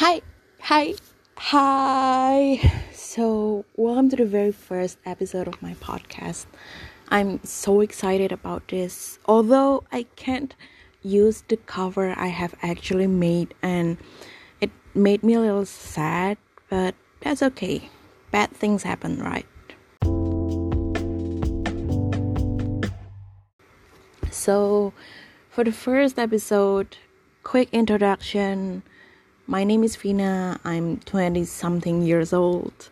Hi, hi, hi. So, welcome to the very first episode of my podcast. I'm so excited about this. Although I can't use the cover I have actually made, and it made me a little sad, but that's okay. Bad things happen, right? So, for the first episode, quick introduction. My name is Fina. I'm 20 something years old.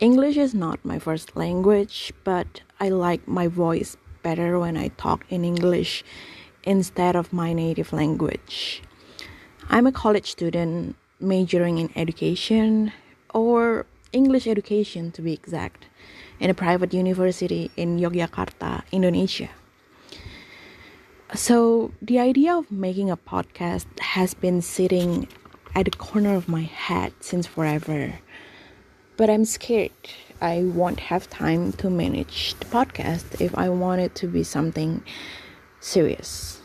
English is not my first language, but I like my voice better when I talk in English instead of my native language. I'm a college student majoring in education or English education to be exact in a private university in Yogyakarta, Indonesia. So, the idea of making a podcast has been sitting at the corner of my head since forever. But I'm scared I won't have time to manage the podcast if I want it to be something serious.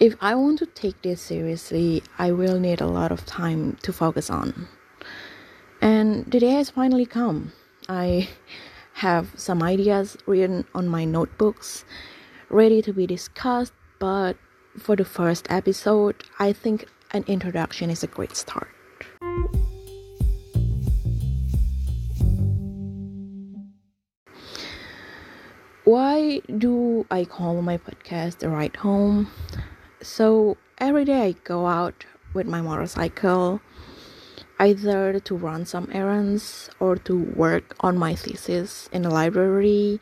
If I want to take this seriously, I will need a lot of time to focus on. And the day has finally come. I have some ideas written on my notebooks, ready to be discussed, but for the first episode, I think an introduction is a great start. Why do I call my podcast The Ride Home? So every day I go out with my motorcycle, either to run some errands or to work on my thesis in the library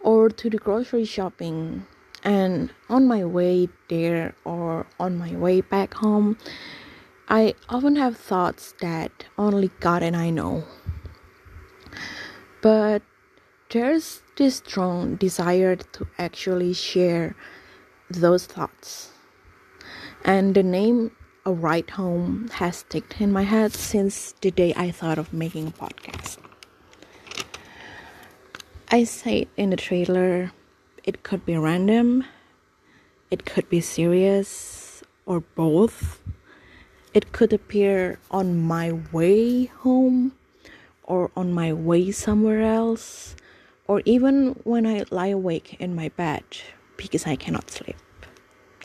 or to the grocery shopping and on my way there or on my way back home, I often have thoughts that only God and I know. But there's this strong desire to actually share those thoughts. And the name A Ride Home has sticked in my head since the day I thought of making a podcast. I said in the trailer it could be random, it could be serious, or both. It could appear on my way home, or on my way somewhere else, or even when I lie awake in my bed because I cannot sleep.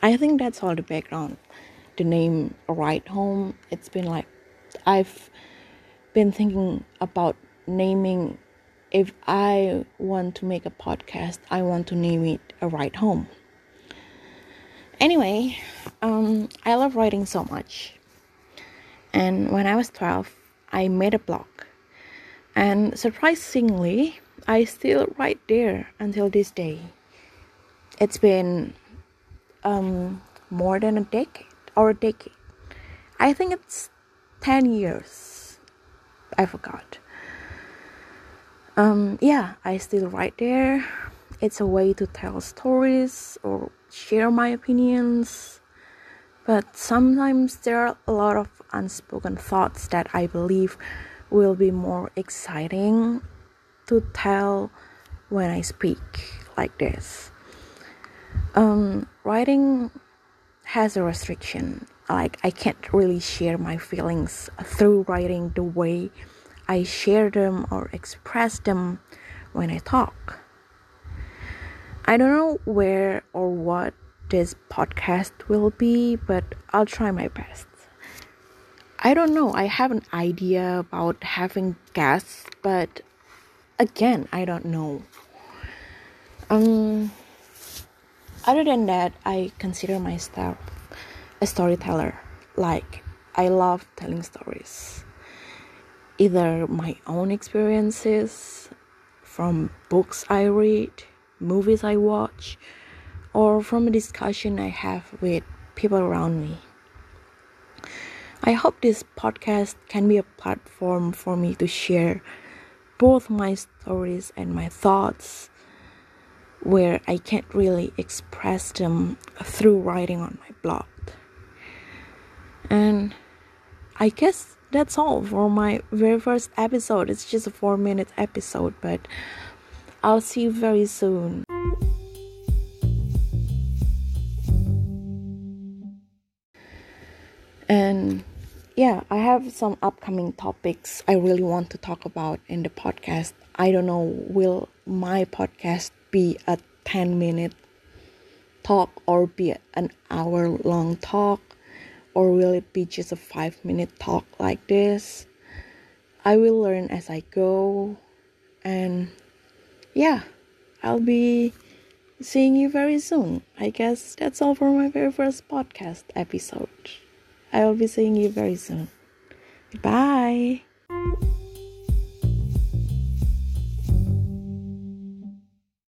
I think that's all the background. The name Ride Home, it's been like I've been thinking about naming if I want to make a podcast, I want to name it A Ride Home. Anyway, um, I love writing so much. And when I was 12, I made a blog. And surprisingly, I still write there until this day. It's been um, more than a decade or a decade. I think it's 10 years. I forgot um, yeah, I still write there. It's a way to tell stories or share my opinions. But sometimes there are a lot of unspoken thoughts that I believe will be more exciting to tell when I speak like this. Um, writing has a restriction. Like, I can't really share my feelings through writing the way I share them or express them when I talk. I don't know where or what this podcast will be, but I'll try my best. I don't know, I have an idea about having guests, but again, I don't know. Um other than that, I consider myself a storyteller. Like I love telling stories either my own experiences from books I read, movies I watch, or from a discussion I have with people around me. I hope this podcast can be a platform for me to share both my stories and my thoughts where I can't really express them through writing on my blog. And I guess that's all for my very first episode. It's just a four minute episode, but I'll see you very soon. And yeah, I have some upcoming topics I really want to talk about in the podcast. I don't know, will my podcast be a 10 minute talk or be an hour long talk? Or will it be just a 5 minute talk like this? I will learn as I go. And yeah, I'll be seeing you very soon. I guess that's all for my very first podcast episode. I will be seeing you very soon. Bye.